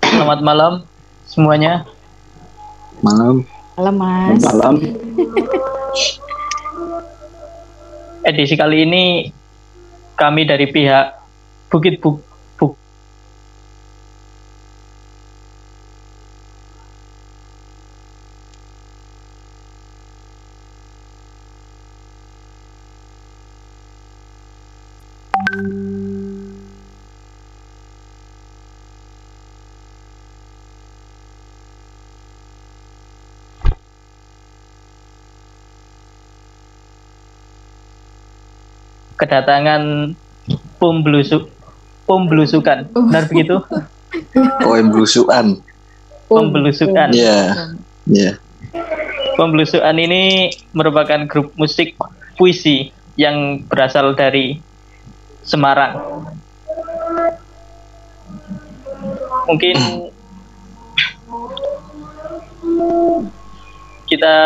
Selamat malam semuanya. Malam. Malam Mas. Malam. Edisi kali ini kami dari pihak Bukit Buk kedatangan pemblusuk pemblusukan. Benar begitu? Koin blusukan. Pembelusukan. Iya. Iya. Pemblusukan ini merupakan grup musik puisi yang berasal dari Semarang. Mungkin kita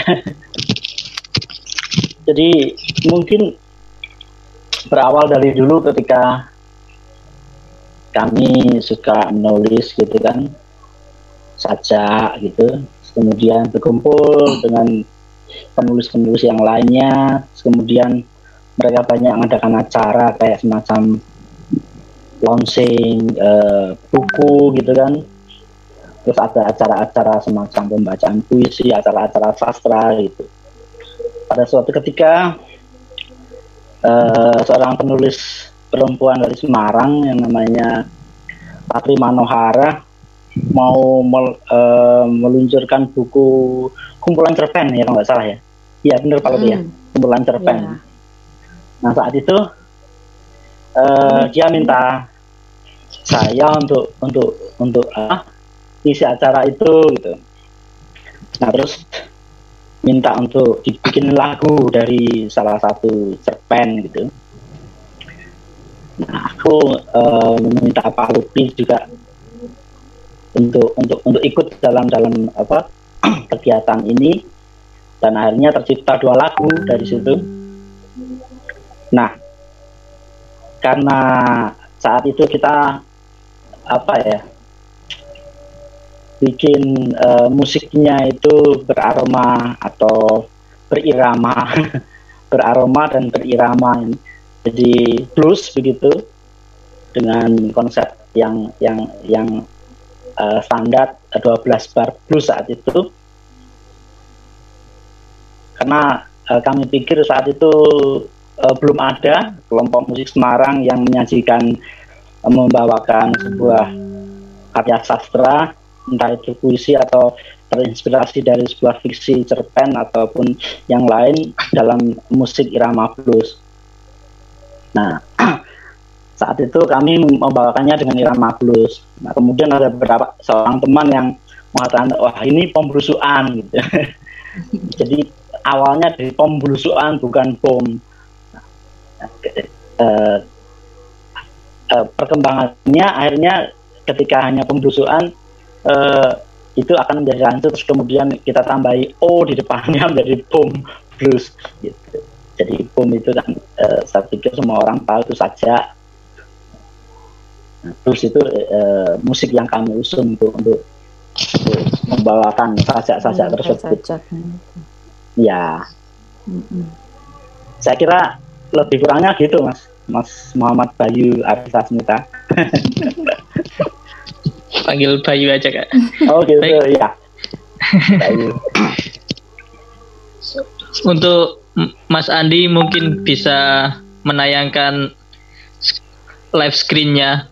Jadi mungkin berawal dari dulu ketika kami suka menulis gitu kan saja gitu kemudian berkumpul dengan penulis-penulis yang lainnya kemudian mereka banyak mengadakan acara kayak semacam launching eh, buku gitu kan terus ada acara-acara semacam pembacaan puisi acara-acara sastra gitu pada suatu ketika uh, seorang penulis perempuan dari Semarang yang namanya Patri Manohara mau mel, uh, meluncurkan buku kumpulan cerpen ya kalau nggak salah ya iya benar Pak hmm. ya kumpulan cerpen yeah. nah saat itu uh, dia minta saya untuk untuk untuk uh, isi acara itu gitu nah terus minta untuk dibikin lagu dari salah satu cerpen gitu. Nah, aku uh, meminta Pak Lutfi juga untuk untuk untuk ikut dalam dalam apa kegiatan ini dan akhirnya tercipta dua lagu dari situ. Nah, karena saat itu kita apa ya bikin uh, musiknya itu beraroma atau berirama beraroma dan berirama. Jadi blues begitu dengan konsep yang yang yang uh, standar 12 bar blues saat itu. Karena uh, kami pikir saat itu uh, belum ada kelompok musik Semarang yang menyajikan uh, membawakan sebuah karya sastra entah itu puisi atau terinspirasi dari sebuah fiksi cerpen ataupun yang lain dalam musik irama blues. Nah, saat itu kami membawakannya dengan irama blues. Nah, kemudian ada beberapa seorang teman yang mengatakan, wah ini pemblusuan. Jadi awalnya dari pemblusuan bukan bom. Nah, eh, eh, perkembangannya akhirnya ketika hanya pemblusuan uh, itu akan menjadi lanjut terus kemudian kita tambahi O di depannya menjadi bom blues gitu. Jadi bom itu kan uh, saya pikir semua orang tahu itu saja. Nah, blues itu uh, musik yang kami usung untuk untuk, untuk membawakan sajak-sajak hmm, tersebut. Ya. Mm-mm. Saya kira lebih kurangnya gitu Mas. Mas Muhammad Bayu Arisa Smita. Panggil Bayu aja kak. Oh gitu Baik. ya. Bayu. Untuk Mas Andi mungkin bisa menayangkan live screennya.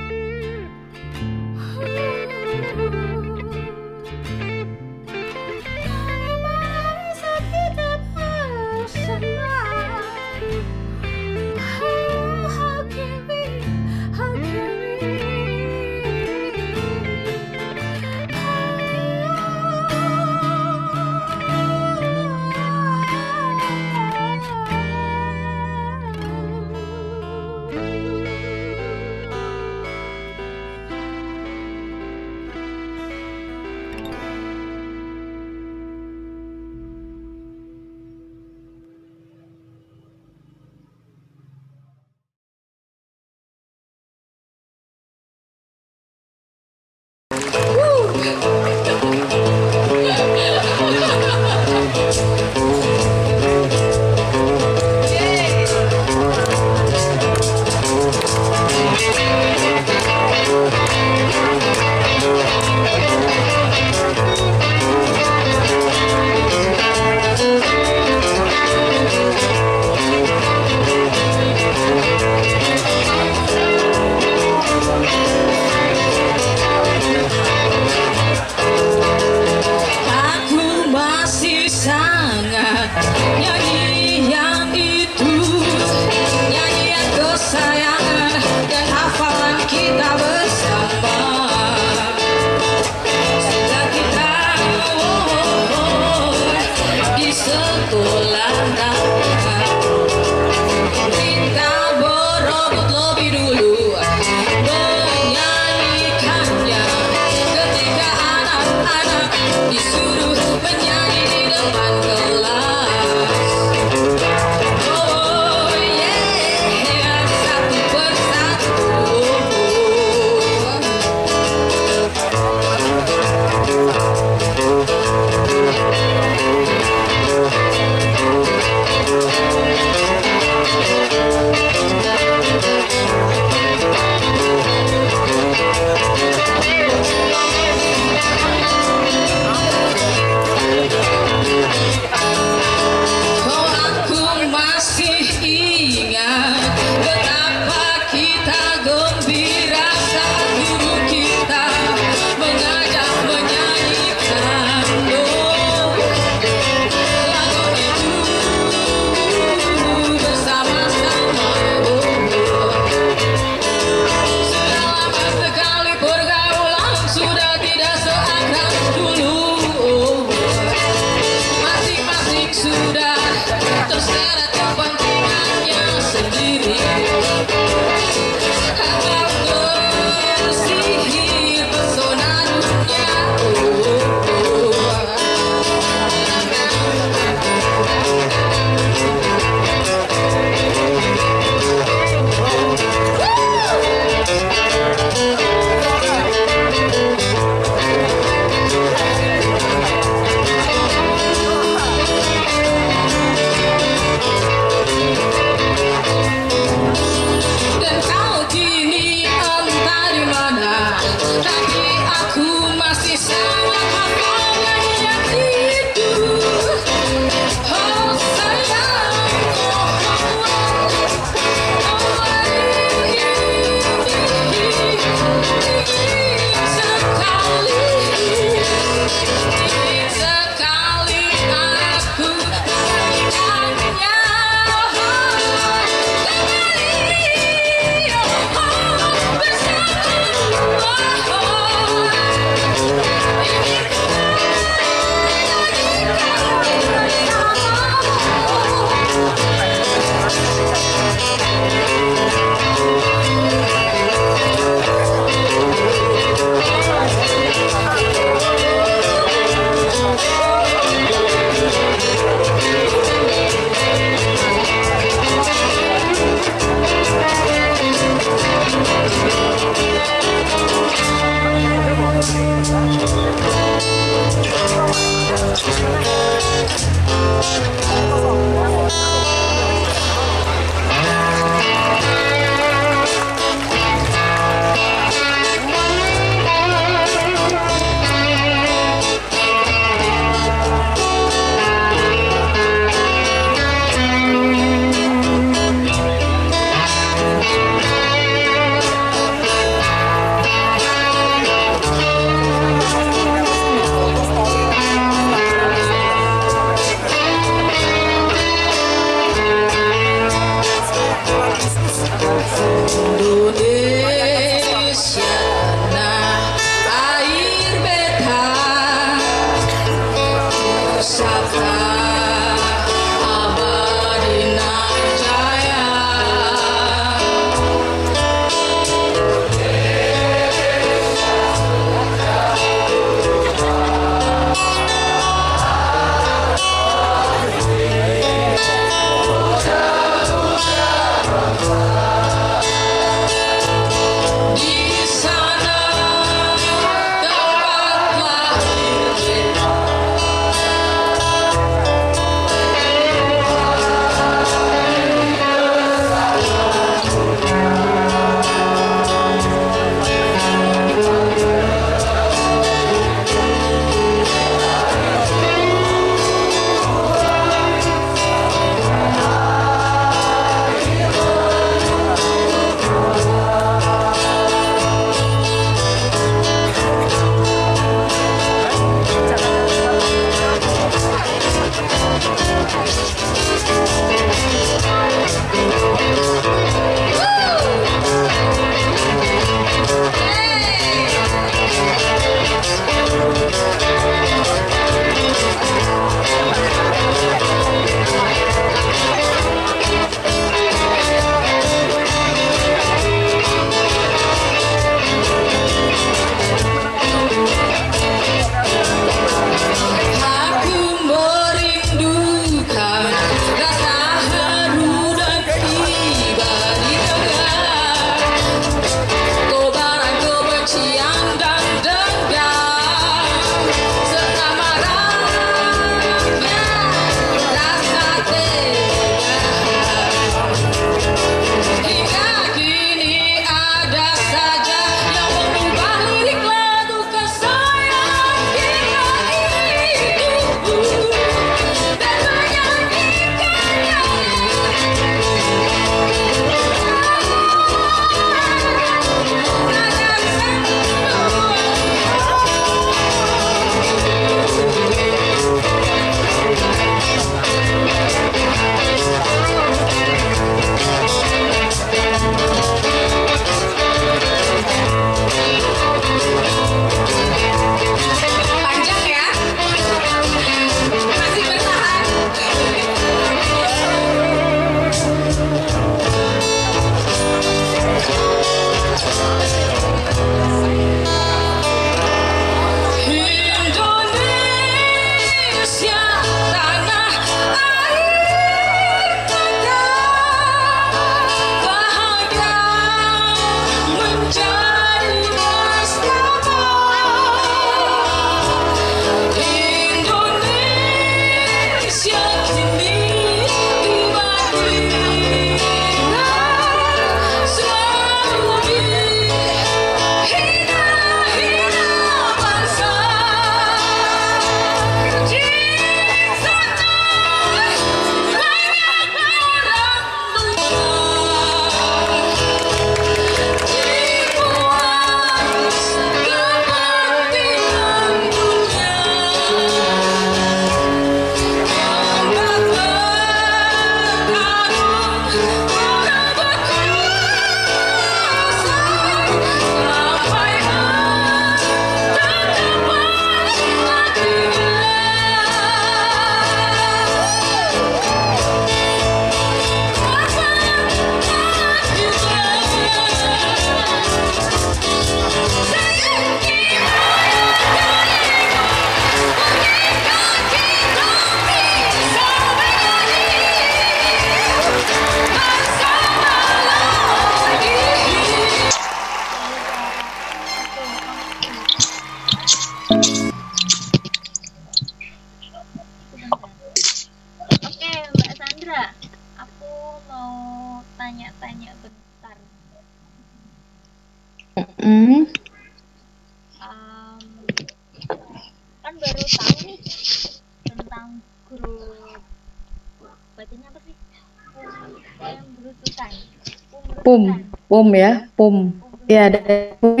Pum, pum ya, pum. Ya ada pum,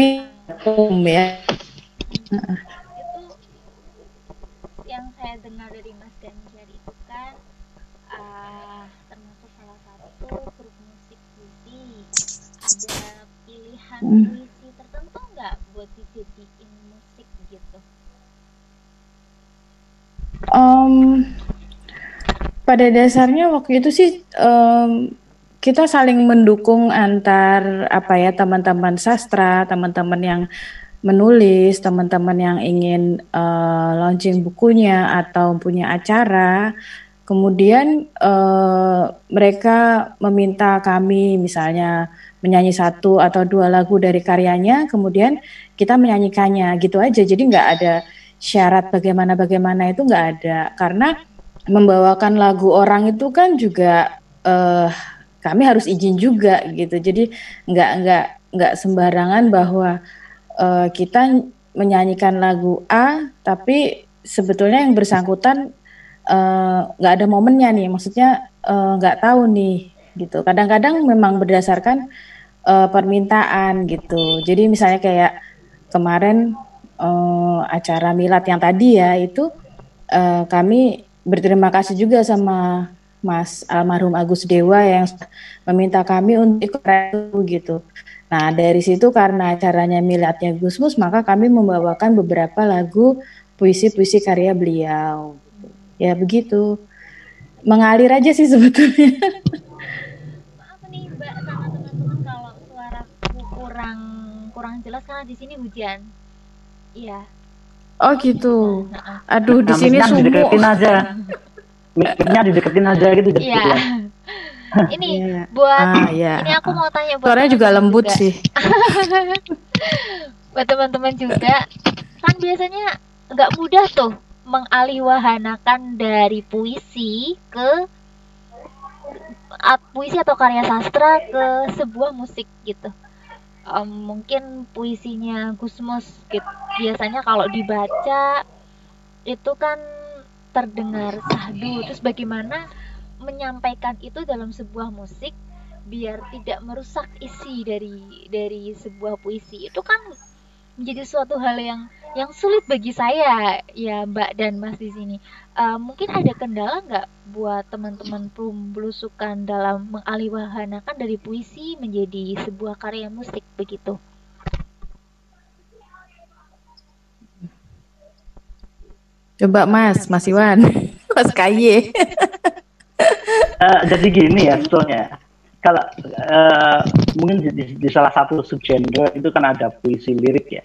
pum ya. Itu yang saya dengar dari Mas Ganjar itu kan ah, termasuk salah satu grup musik putih ada Hmm. puisi tertentu nggak buat dijadiin musik gitu? Em, pada dasarnya waktu itu sih em, kita saling mendukung antar apa ya teman-teman sastra, teman-teman yang menulis, teman-teman yang ingin eh, launching bukunya atau punya acara. Kemudian eh, mereka meminta kami misalnya menyanyi satu atau dua lagu dari karyanya, kemudian kita menyanyikannya gitu aja. Jadi nggak ada syarat bagaimana bagaimana itu nggak ada karena membawakan lagu orang itu kan juga eh, kami harus izin juga gitu. Jadi nggak nggak nggak sembarangan bahwa eh, kita menyanyikan lagu A tapi sebetulnya yang bersangkutan eh, nggak ada momennya nih. Maksudnya eh, nggak tahu nih gitu. Kadang-kadang memang berdasarkan eh, permintaan gitu. Jadi misalnya kayak kemarin eh, acara milad yang tadi ya itu eh, kami berterima kasih juga sama Mas almarhum Agus Dewa yang meminta kami untuk ikut itu gitu. Nah dari situ karena acaranya miladnya Gusmus maka kami membawakan beberapa lagu puisi-puisi karya beliau. Ya begitu. Mengalir aja sih sebetulnya. Maaf nih Mbak sama teman-teman kalau suaraku kurang kurang jelas karena di sini hujan. Iya. Oh gitu. Nah, Aduh di Nah, sini sumuk. aja. Mic-nya dideketin aja gitu. jadi Iya. hilang. Ini Iya. buat Ah ya. ini aku mau tanya buat Suaranya juga lembut juga. sih. buat teman-teman juga kan biasanya nggak mudah tuh mengalihwahanakan dari puisi ke puisi atau karya sastra ke sebuah musik gitu Em, mungkin puisinya Gusmus gitu. biasanya kalau dibaca itu kan terdengar sahdu terus bagaimana menyampaikan itu dalam sebuah musik biar tidak merusak isi dari dari sebuah puisi? Itu kan menjadi suatu hal yang yang sulit bagi saya ya Mbak dan Mas di sini. Eh, mungkin ada kendala nggak buat teman-teman belusukan dalam mengalihwahanakan dari puisi menjadi sebuah karya musik begitu Coba Mas, Mas Iwan, Mas Kaye. Eh, jadi gini ya sebetulnya. Kalau eh, mungkin di, di- di salah satu subgenre itu kan ada puisi lirik ya.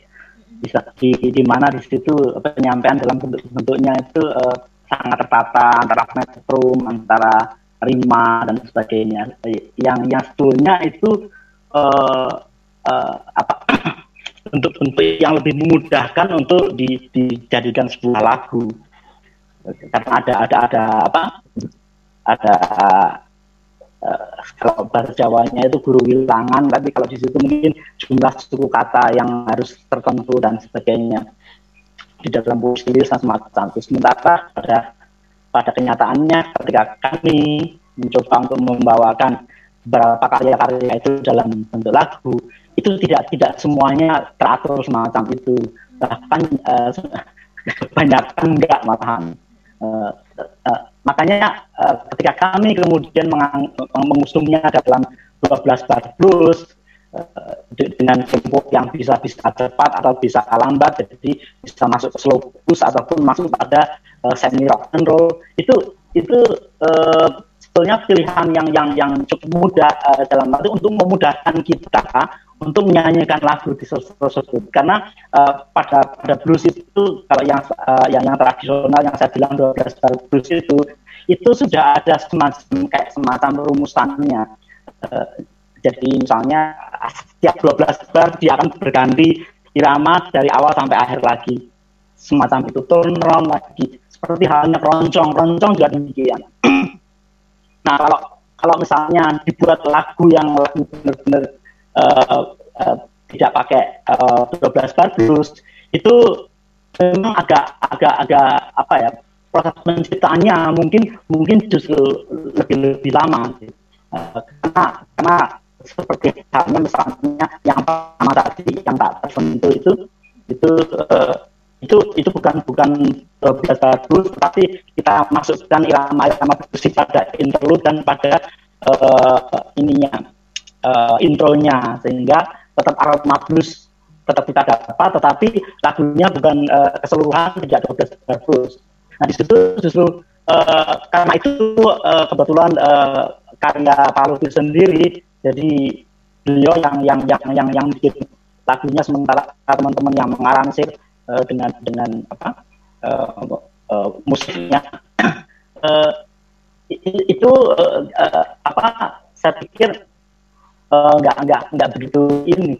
Bisa di, di mana di situ penyampaian dalam bentuk-bentuknya itu eh, sangat tertata antara metrum, antara rima dan sebagainya. Yang yang sebetulnya itu eh, eh, apa bentuk-bentuk yang lebih memudahkan untuk di- dijadikan sebuah lagu. Karena ada ada ada apa? ada eh, kalau bahasa Jawanya itu guru wilangan, tapi kalau di situ mungkin jumlah suku kata yang harus tertentu dan sebagainya di dalam puisi dan semacam itu. Sementara pada pada kenyataannya ketika kami mencoba untuk membawakan beberapa karya-karya itu dalam bentuk lagu, itu tidak tidak semuanya teratur semacam itu. Bahkan eh, kebanyakan enggak malahan. Eh, eh, makanya eh, ketika kami kemudian mengang- mengusungnya dalam 12 bar eh, de- dengan tempo yang bisa bisa cepat atau bisa lambat jadi bisa masuk ke slow blues ataupun masuk pada eh, semi rock and roll itu itu eh, sebetulnya pilihan yang yang yang cukup mudah eh, dalam arti untuk memudahkan kita untuk menyanyikan lagu di tersebut. Karena eh, pada pada blues itu kalau yang eh, yang yang tradisional yang saya bilang 12 bar blues itu itu sudah ada semacam kayak semacam rumusannya. Eh, jadi misalnya setiap 12 bar dia akan berganti irama dari awal sampai akhir lagi. Semacam itu turn round lagi. Seperti halnya keroncong. Keroncong juga demikian. Nah kalau kalau misalnya dibuat lagu yang benar-benar eh, tidak pakai eh, 12 bar blues itu memang agak agak agak apa ya proses penciptaannya mungkin mungkin justru lebih lebih lama. Eh, karena karena seperti halnya misalnya yang pertama tadi yang tak tersentuh itu itu eh, itu itu bukan bukan biasa blues tetapi kita masukkan irama-irama musik pada interlude dan pada eh, ininya eh, intronya sehingga tetap aroma blues tetap kita dapat, tetapi lagunya bukan eh, keseluruhan tidak 12 blues. Nah di situ justru eh, karena itu eh, kebetulan eh, karya Pak Lutfi sendiri, jadi beliau yang yang yang yang yang bikin lagunya sementara teman-teman yang mengaranseir eh, dengan dengan apa eh, eh, musiknya i- itu eh, eh, apa saya pikir eh, nggak nggak nggak begitu ini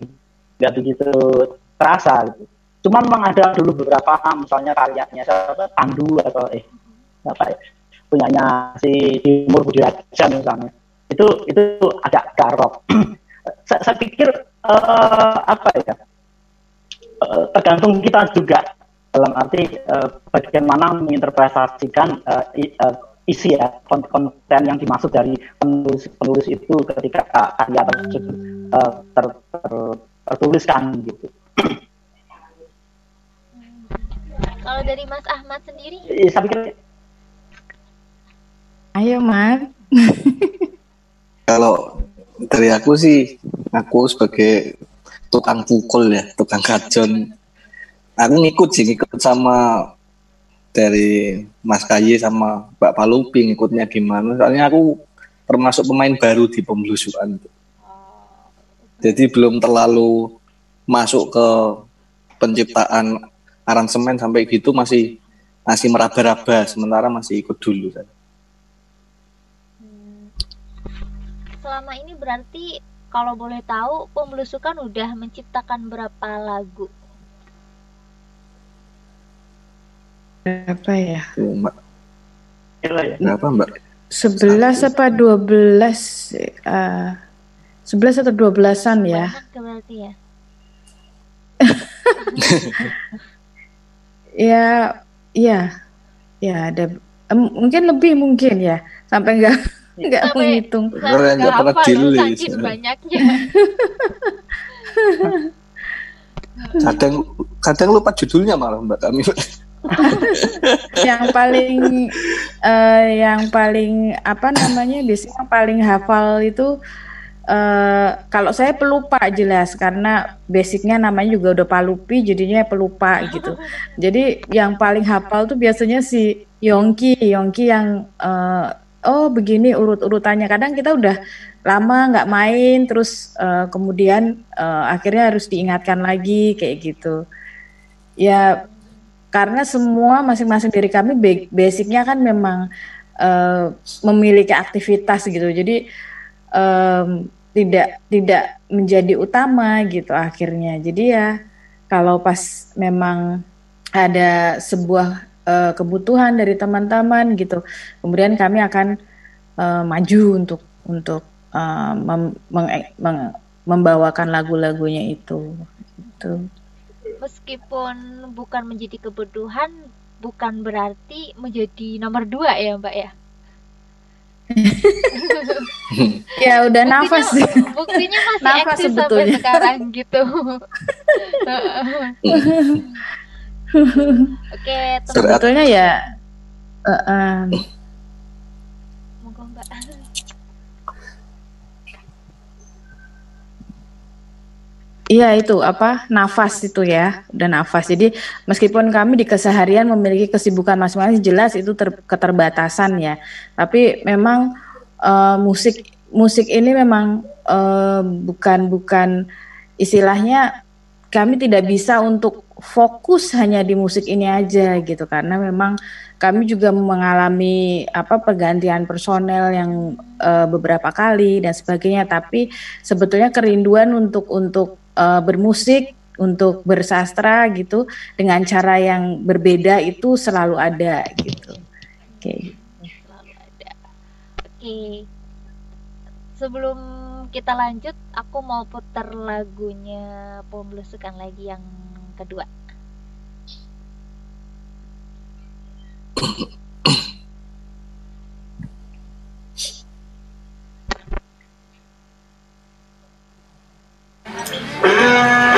nggak begitu terasa gitu. Cuman memang ada dulu beberapa misalnya karyanya siapa Pandu atau eh apa ya punyanya si Timur Budi misalnya itu itu agak rock. saya, saya pikir eh, apa ya eh, tergantung kita juga dalam arti eh, bagaimana menginterpretasikan i- eh, isi ya kon- konten yang dimaksud dari penulis penulis itu ketika karya tersebut eh, ter- ter- tertuliskan gitu. Kalau dari Mas Ahmad sendiri, Eh, Saya pikir Ayo, Mat. Kalau dari aku sih, aku sebagai tukang pukul ya, tukang kajon. Aku ngikut sih, ngikut sama dari Mas Kaye sama Mbak Palupi ngikutnya gimana. Soalnya aku termasuk pemain baru di pembelusuan. Jadi belum terlalu masuk ke penciptaan aransemen sampai gitu masih masih meraba-raba sementara masih ikut dulu hmm, selama ini berarti kalau boleh tahu pembelusukan udah menciptakan berapa lagu? Berapa ya? Gila ya. Berapa Mbak? 11 apa 12 eh 11 atau 12-an ya? Banyak ya berarti ya. Ya, ya. Ya ada em, mungkin lebih mungkin ya. Sampai enggak enggak Sampai- menghitung. Bener, nggak Nggak pernah saking banyaknya. Kadang kadang lupa judulnya malah Mbak kami. yang paling eh, yang paling apa namanya biasanya yang paling hafal itu eh, kalau saya pelupa jelas karena basicnya namanya juga udah palupi jadinya pelupa gitu. Jadi yang paling hafal tuh biasanya si Yongki Yongki yang eh, oh begini urut-urutannya. Kadang kita udah lama nggak main terus eh, kemudian eh, akhirnya harus diingatkan lagi kayak gitu. Ya karena semua masing-masing dari kami ba- basicnya kan memang eh, memiliki aktivitas gitu. Jadi em, tidak tidak menjadi utama gitu akhirnya. Jadi ya kalau pas memang ada sebuah eh, kebutuhan dari teman-teman gitu kemudian kami akan eh, maju untuk untuk eh, mem- meng- membawakan lagu-lagunya itu. Gitu. Meskipun bukan menjadi kebutuhan, bukan berarti menjadi nomor dua ya Mbak ya. ya udah nafas sih. Buktinya, buktinya masih Nafas eksis sampai sebetulnya. sekarang gitu. Oke, sebetulnya ya monggo Mbak. Iya itu apa nafas itu ya dan nafas. Jadi meskipun kami di keseharian memiliki kesibukan masing-masing jelas itu ter- keterbatasan ya. Tapi memang eh, musik musik ini memang eh, bukan bukan istilahnya kami tidak bisa untuk fokus hanya di musik ini aja gitu karena memang kami juga mengalami apa pergantian personel yang eh, beberapa kali dan sebagainya tapi sebetulnya kerinduan untuk untuk eh, bermusik untuk bersastra gitu dengan cara yang berbeda itu selalu ada gitu. Oke. Selalu ada. Oke. Sebelum kita lanjut, aku mau putar lagunya Pemblusukan lagi yang kedua. Yeah.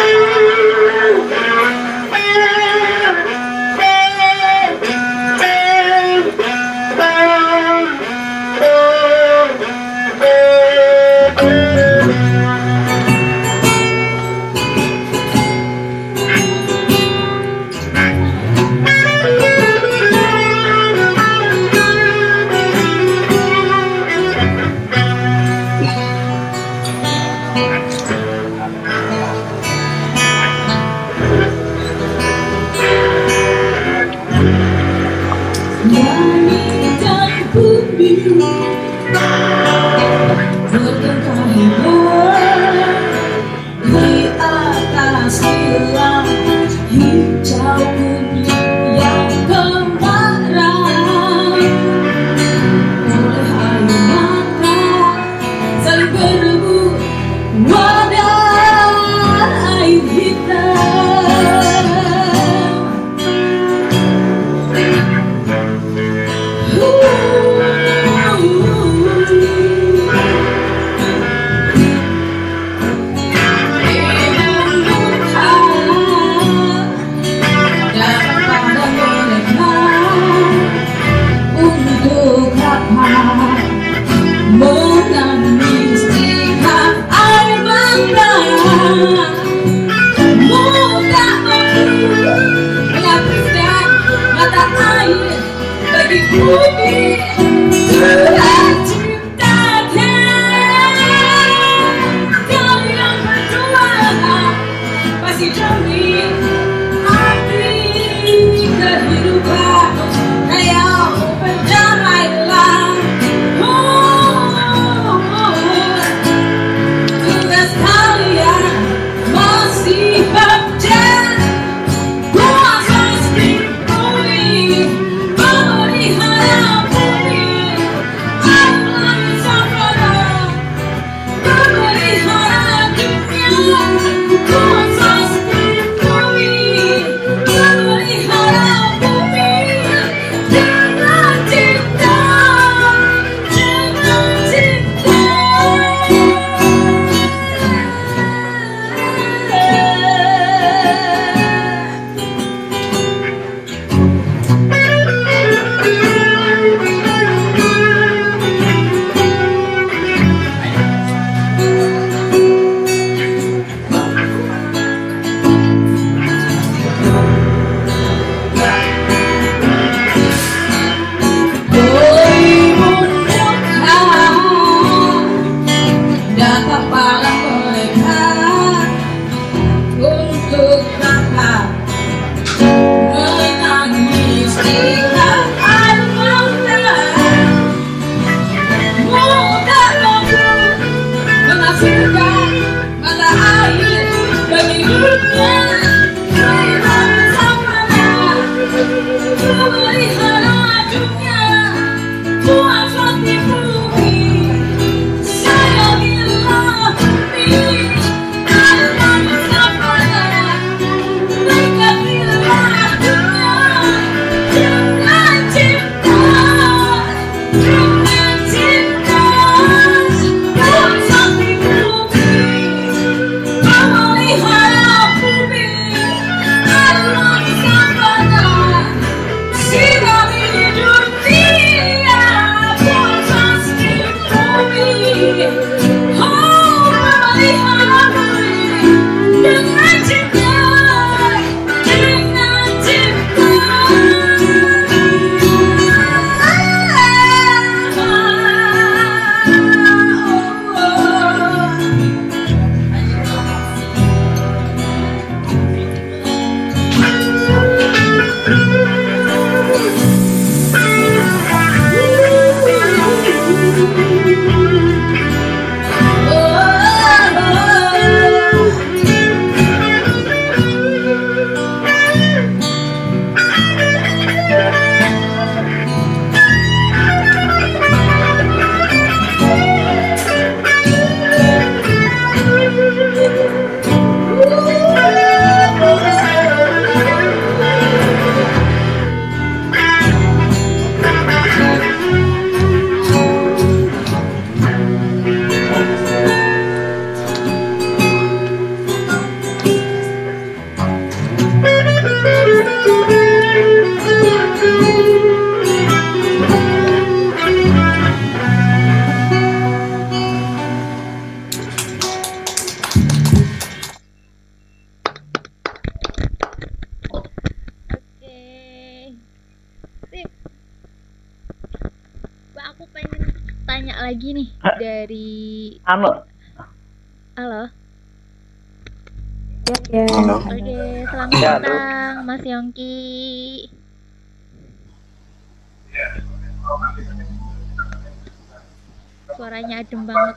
Suaranya adem banget.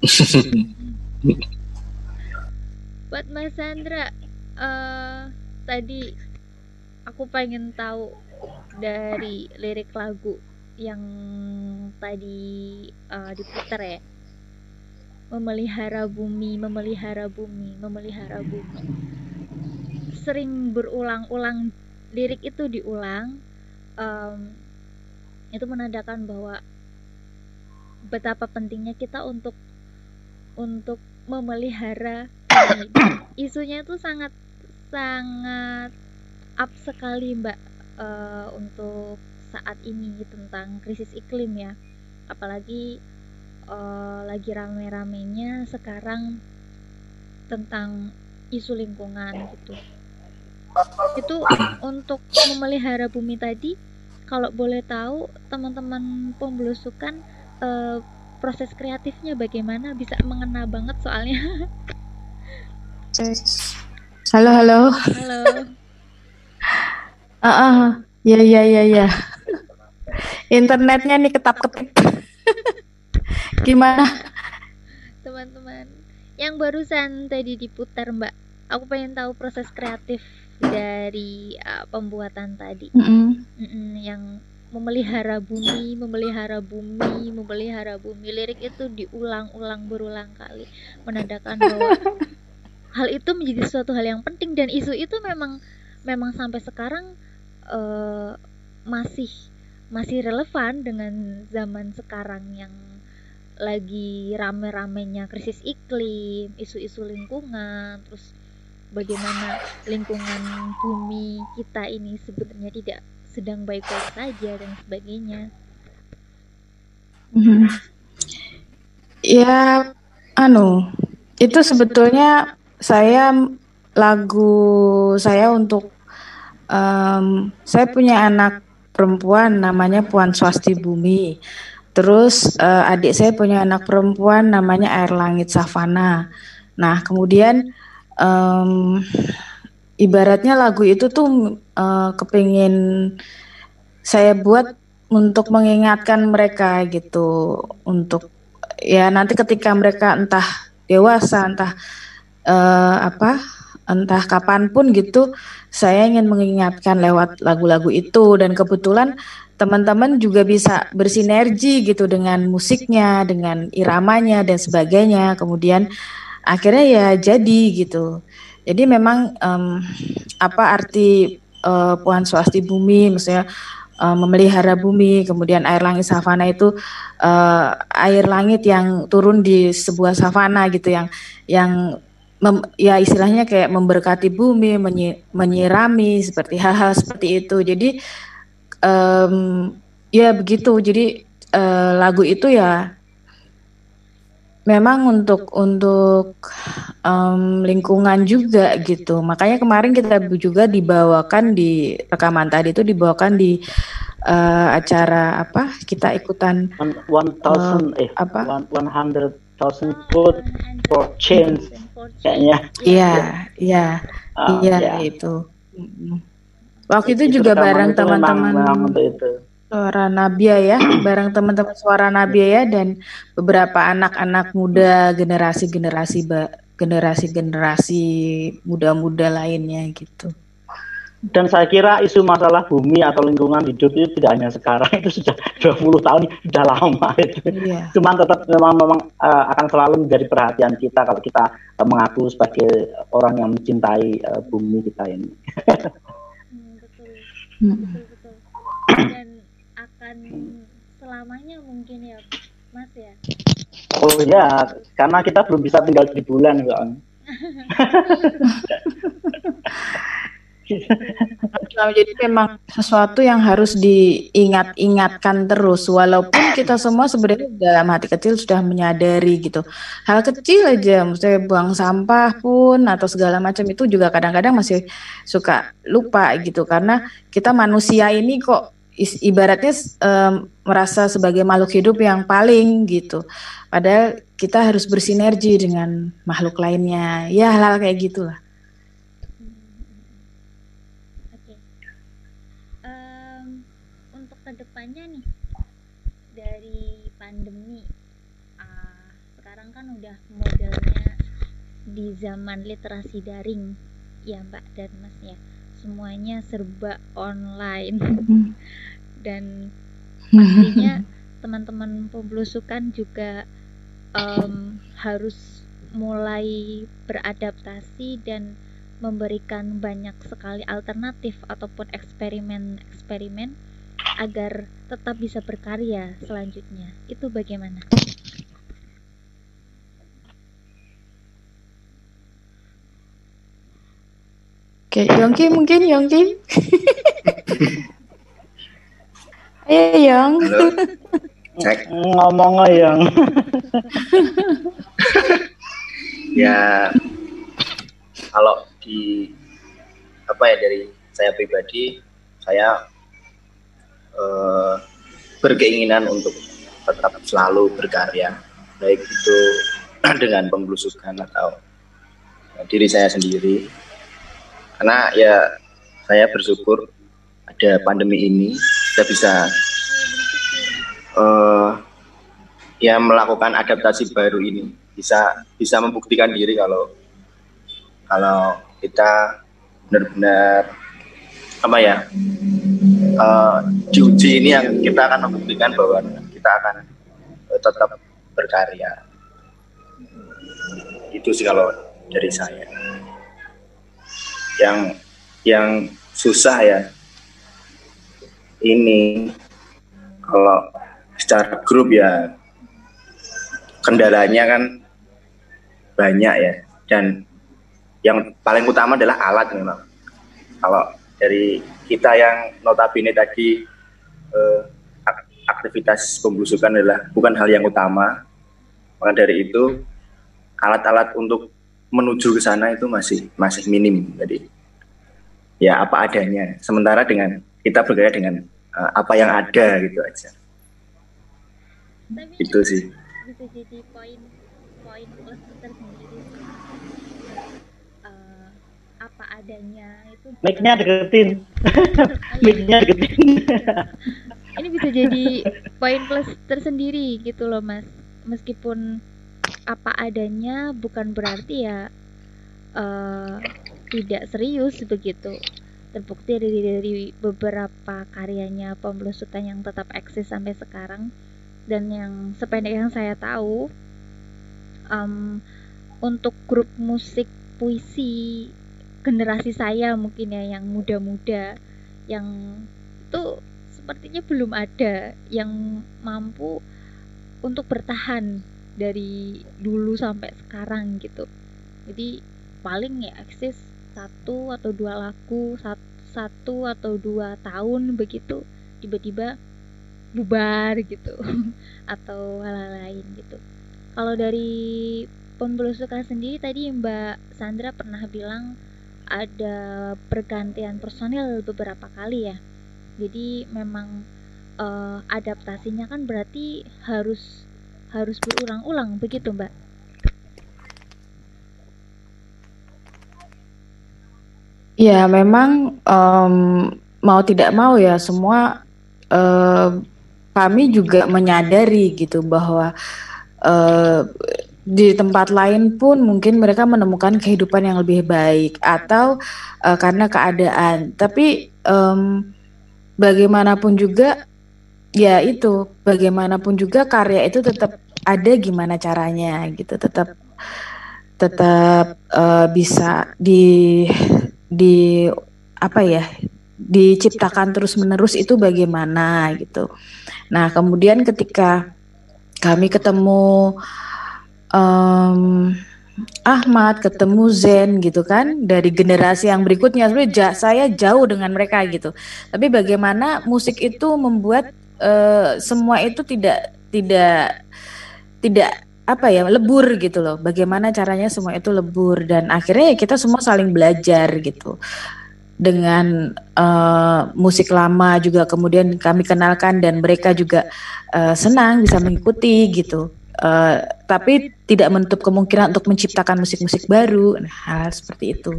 Buat Mas Sandra, uh, tadi aku pengen tahu dari lirik lagu yang tadi uh, diputar ya memelihara bumi memelihara bumi memelihara bumi sering berulang-ulang lirik itu diulang em, itu menandakan bahwa betapa pentingnya kita untuk untuk memelihara isunya itu sangat sangat up sekali mbak eh, untuk saat ini tentang krisis iklim ya. Apalagi eh, lagi rame-ramenya sekarang tentang isu lingkungan gitu itu untuk memelihara bumi tadi kalau boleh tahu teman-teman pembelusukan eh, proses kreatifnya bagaimana bisa mengena banget soalnya Halo, halo. halo Ah, ah. ya, ya, ya, ya. Internetnya nih ketap-ketip. Gimana? teman-teman yang barusan tadi diputar mbak aku pengen tahu proses kreatif dari uh, pembuatan tadi. Mm-mm. Mm-mm, yang memelihara bumi memelihara bumi memelihara bumi. Lirik itu diulang-ulang berulang kali menandakan bahwa hal itu menjadi suatu hal yang penting. Dan isu itu memang memang sampai sekarang eh, masih masih relevan dengan zaman sekarang yang lagi rame-ramenya krisis iklim, isu-isu lingkungan, terus bagaimana lingkungan bumi kita ini sebenarnya tidak sedang baik-baik saja dan sebagainya. Mhm. Ya, anu, itu sebetulnya saya lagu saya untuk em, saya punya anak perempuan namanya Puan Swasti Bumi. Terus eh, adik saya punya anak perempuan namanya Air Langit Savana. Nah, kemudian em, ibaratnya lagu itu tuh eh, kepingin saya buat untuk mengingatkan mereka gitu. Untuk ya nanti ketika mereka entah dewasa entah eh, apa entah kapan pun gitu saya ingin mengingatkan lewat lagu-lagu itu. Dan kebetulan teman-teman juga bisa bersinergi gitu dengan musiknya dengan iramanya dan sebagainya. Kemudian akhirnya ya jadi gitu jadi memang em, apa arti eh, Puan Swasti Bumi misalnya eh, memelihara bumi, kemudian air langit savana itu eh, air langit yang turun di sebuah savana gitu yang yang mem- ya istilahnya kayak memberkati bumi, menyi- menyirami seperti hal-hal seperti itu. Jadi em, ya begitu. Jadi eh, lagu itu ya memang untuk untuk em, lingkungan juga gitu. Makanya kemarin kita juga dibawakan di rekaman tadi itu dibawakan di eh, acara apa? Kita ikutan One, one thousand eh apa? one one hundred thousand vote for change kayaknya. Iya, iya, Ah, iya ya. itu. Waktu itu juga rekaman bareng itu memang- teman-teman memang untuk itu. Suara Nabia ya, bareng teman-teman Suara Nabia ya dan beberapa anak-anak muda generasi-generasi generasi-generasi muda-muda lainnya gitu. Dan saya kira isu masalah bumi atau lingkungan hidup itu tidak hanya sekarang, itu sudah 20 tahun, sudah lama itu. Iya. Cuman tetap memang memang eh, akan selalu menjadi perhatian kita kalau kita eh, mengaku sebagai orang yang mencintai eh, bumi kita ini. Hmm, betul, betul, betul. Dan akan selamanya mungkin ya, Mas ya. Oh ya, karena kita belum bisa tinggal di bulan soalnya. Nah, jadi memang sesuatu yang harus diingat-ingatkan terus walaupun kita semua sebenarnya dalam hati kecil sudah menyadari gitu hal kecil aja maksudnya buang sampah pun atau segala macam itu juga kadang-kadang masih suka lupa gitu karena kita manusia ini kok ibaratnya em, merasa sebagai makhluk hidup yang paling gitu. Padahal kita harus bersinergi dengan makhluk lainnya. Ya hal-hal kayak gitulah. Oke. Untuk ke depannya nih dari pandemi, ah, sekarang kan udah modelnya di zaman literasi daring, ya Mbak dan Mas ya, semuanya serba online dan pastinya teman-teman pembelusukan juga em, harus mulai beradaptasi dan memberikan banyak sekali alternatif ataupun eksperimen-eksperimen agar tetap bisa berkarya selanjutnya. Itu bagaimana? Oke, Yongki mungkin Yongki. Ayo Yong. Halo. Cek. ngomong yang Ya kalau di apa ya dari saya pribadi saya eh, berkeinginan untuk tetap selalu berkarya baik itu dengan pembelusukan atau diri saya sendiri karena ya saya bersyukur ada pandemi ini kita bisa eh, ya melakukan adaptasi baru ini. Bisa bisa membuktikan diri kalau kalau kita benar-benar apa ya diuji ini yang kita akan membuktikan bahwa kita akan eh, tetap berkarya. Itu sih kalau dari saya. Yang yang susah ya ini kalau secara grup ya kendalanya kan banyak ya. Dan yang paling utama adalah alat memang. Kalau dari kita yang notabene tadi eh, ak- aktivitas pembusukan adalah bukan hal yang utama. Maka dari itu alat-alat untuk menuju ke sana itu masih masih minim. Jadi ya apa adanya. Sementara dengan kita bergaya dengan eh, apa yang ada gitu aja. Tapi itu sih. bisa jadi poin poin plus tersendiri sih. Eh, apa adanya itu mic-nya deketin. mic-nya deketin. Ini bisa jadi poin plus tersendiri gitu loh mas. Meskipun apa adanya bukan berarti ya eh, tidak serius begitu terbukti dari dari beberapa karyanya pembelusutan yang tetap eksis sampai sekarang. Dan yang sependek yang saya tahu em, untuk grup musik puisi generasi saya mungkin ya yang muda-muda yang itu sepertinya belum ada yang mampu untuk bertahan dari dulu sampai sekarang gitu. Jadi paling ya eksis satu atau dua sat- satu atau dua tahun begitu tiba-tiba bubar gitu atau hal-hal lain gitu. Kalau dari pembelusukan sendiri tadi Mbak Sandra pernah bilang ada pergantian personil beberapa kali ya. Jadi memang eh, adaptasinya kan berarti harus harus berulang-ulang begitu mbak Ya, memang em, mau tidak mau ya semua eh, kami juga menyadari gitu bahwa eh, di tempat lain pun mungkin mereka menemukan kehidupan yang lebih baik atau eh, karena keadaan. Tapi em, bagaimanapun juga ya itu bagaimanapun juga karya itu tetap ada gimana caranya gitu tetap tetap eh, bisa di di apa ya diciptakan terus menerus itu bagaimana gitu. Nah kemudian ketika kami ketemu em, Ahmad, ketemu Zen gitu kan dari generasi yang berikutnya sebenarnya saya jauh dengan mereka gitu. Tapi bagaimana musik itu membuat eh, semua itu tidak tidak tidak apa ya lebur gitu loh. Bagaimana caranya semua itu lebur dan akhirnya ya kita semua saling belajar gitu dengan eh, musik lama juga kemudian kami kenalkan dan mereka juga eh, senang bisa mengikuti gitu. Eh, tapi tidak menutup kemungkinan untuk menciptakan musik-musik baru, nah, hal seperti itu.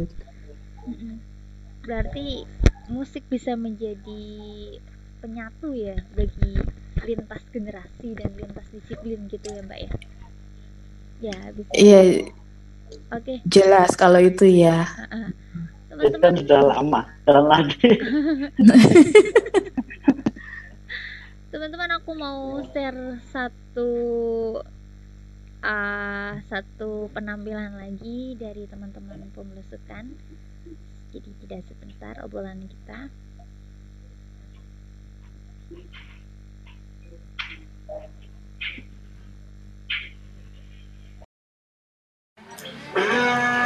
Berarti musik bisa menjadi penyatu ya bagi lintas generasi dan lintas disiplin gitu ya mbak ya ya bisa. Iya. Oke. Okay. jelas kalau itu ya. Kan teman-teman. sudah lama jalan lagi teman-teman aku mau share satu uh, satu penampilan lagi dari teman-teman pembelusukan. Jadi tidak sebentar obrolan kita. Yeah.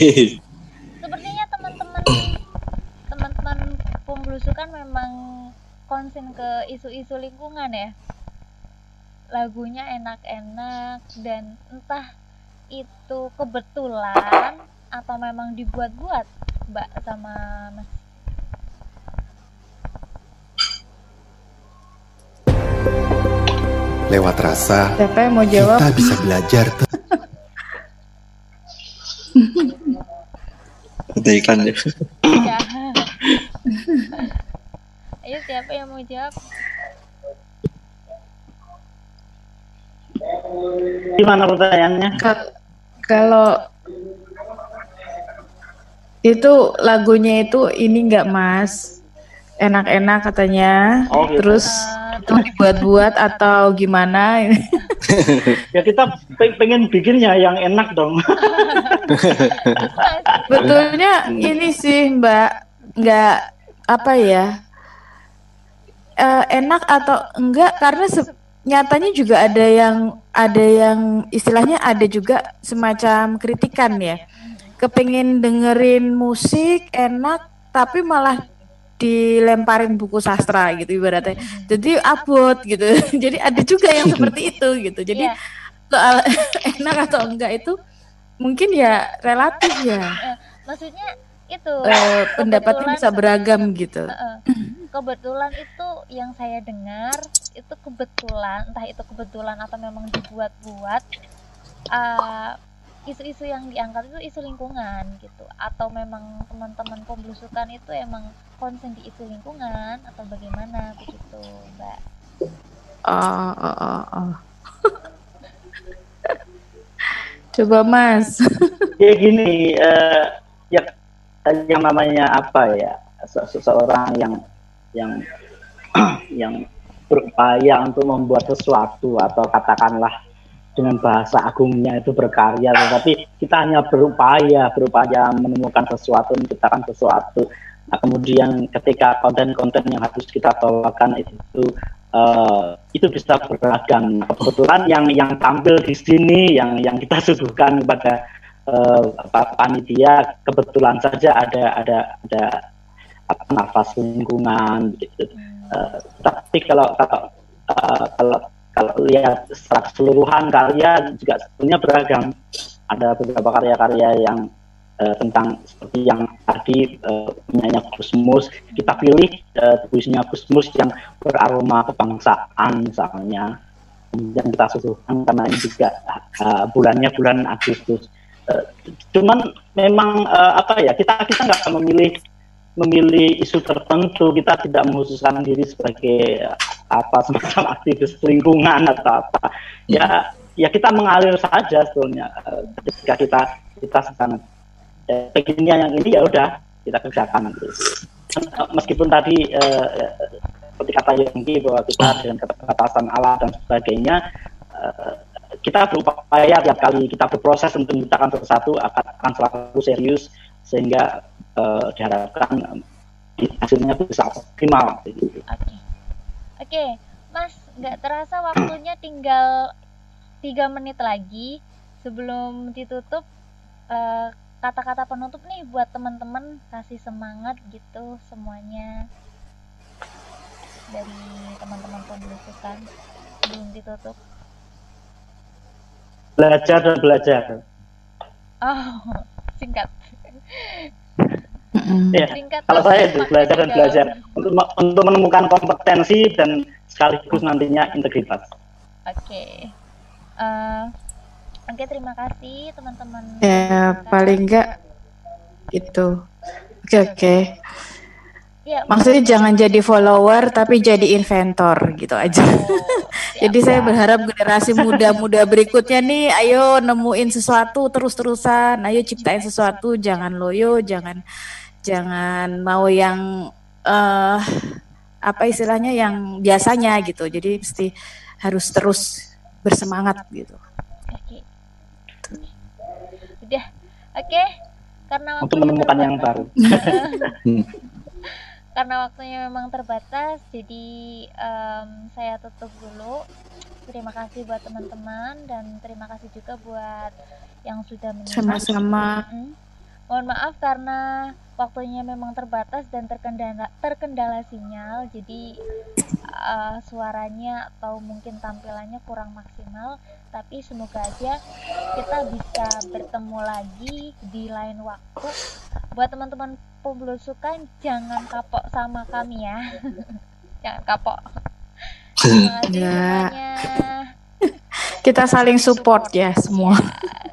Sepertinya teman-teman teman-teman pemblusukan memang konsen ke isu-isu lingkungan ya lagunya enak-enak dan entah itu kebetulan atau memang dibuat-buat mbak sama mas Lewat rasa, Siapa yang mau jawab? kita bisa belajar Ada iklan ya. ayo siapa yang mau jawab Gimana pertanyaannya? Kal- Kalau itu lagunya itu ini enggak mas enak-enak katanya Oh, gitu. terus itu dibuat-buat atau gimana Ya kita pe- pengen bikinnya yang enak dong. Betulnya ini sih Mbak nggak apa ya eh, enak atau enggak karena nyatanya juga ada yang ada yang istilahnya ada juga semacam kritikan ya kepingin dengerin musik enak tapi malah dilemparin buku sastra gitu ibaratnya. Jadi abot gitu. Jadi ada juga yang seperti itu gitu. Jadi Iya. soal enak atau enggak itu mungkin ya relatif ya. Maksudnya itu eh, pendapatnya bisa beragam gitu. Kebetulan itu yang saya dengar itu kebetulan entah itu kebetulan atau memang dibuat-buat eh, isu-isu yang diangkat itu isu lingkungan gitu atau memang teman-teman pemblusukan itu emang konsen di isu lingkungan atau bagaimana begitu mbak Oh, oh, oh, oh. Coba Mas. ya gini, eh, ya yang namanya apa ya se- seseorang yang yang yang berupaya untuk membuat sesuatu atau katakanlah dengan bahasa agungnya itu berkarya, tetapi kita hanya berupaya berupaya menemukan sesuatu, menciptakan sesuatu. Nah, kemudian ketika konten-konten yang harus kita bawakan itu eh, itu bisa beragam. Kebetulan yang yang tampil di sini, yang yang kita suguhkan kepada apa, panitia, kebetulan saja ada ada ada apa, nafas lingkungan gitu. Eh, tapi kalau kalau eh, kalau kalau lihat secara keseluruhan karya juga sebenarnya beragam. Ada beberapa karya-karya yang eh, tentang seperti yang tadi eh, punyanya Gusmus kita pilih eh, puisinya Gusmus yang beraroma kebangsaan misalnya. Kemudian kita susukan karena ini juga eh, bulannya bulan Agustus. Eh, cuman memang eh, apa ya kita kita nggak memilih memilih isu tertentu kita tidak menghususkan diri sebagai eh, apa semacam aktivis lingkungan atau apa ya ya kita mengalir saja sebetulnya Eh, ketika kita kita sedang pengennya yang ini ya udah kita kerjakan gitu. Eh, meskipun tadi eh, seperti kata Yongki bahwa kita dengan keterbatasan alat dan sebagainya eh, kita berupaya tiap kali kita berproses untuk menciptakan sesuatu akan, akan selalu serius sehingga eh, diharapkan hasilnya bisa optimal gitu. Oke. Oke, Mas, nggak terasa waktunya tinggal tiga menit lagi sebelum ditutup. eh, Kata-kata penutup nih buat teman-teman kasih semangat gitu semuanya dari teman-teman pemblusukan sebelum ditutup. belajar dan belajar Oh, singkat. Ya kalau saya belajar dan belajar untuk untuk menemukan kompetensi dan sekaligus nantinya integritas Oke. Eh, Oke, terima kasih teman-teman. Ya paling enggak itu. Oke oke. Ya, Maksudnya jangan jadi follower tapi jadi inventor gitu aja. Jadi saya berharap generasi muda-muda berikutnya nih, ayo nemuin sesuatu terus-terusan, ayo ciptain sesuatu, jangan loyo, jangan jangan mau yang eh apa istilahnya yang biasanya gitu. Jadi mesti harus terus bersemangat gitu. Oke. Udah. Oke. Karena untuk menemukan yang baru Karena waktunya memang terbatas, jadi em, saya tutup dulu. Terima kasih buat teman-teman dan terima kasih juga buat yang sudah menyimak. Sama-sama. Mohon maaf karena waktunya memang terbatas dan terkendala terkendala sinyal, jadi uh, suaranya atau mungkin tampilannya kurang maksimal. Tapi semoga aja kita bisa bertemu lagi di lain waktu. Buat teman-teman pembelusukan jangan kapok sama kami ya. jangan kapok. Terima kasih Ya. semuanya. Kita saling support ya semua.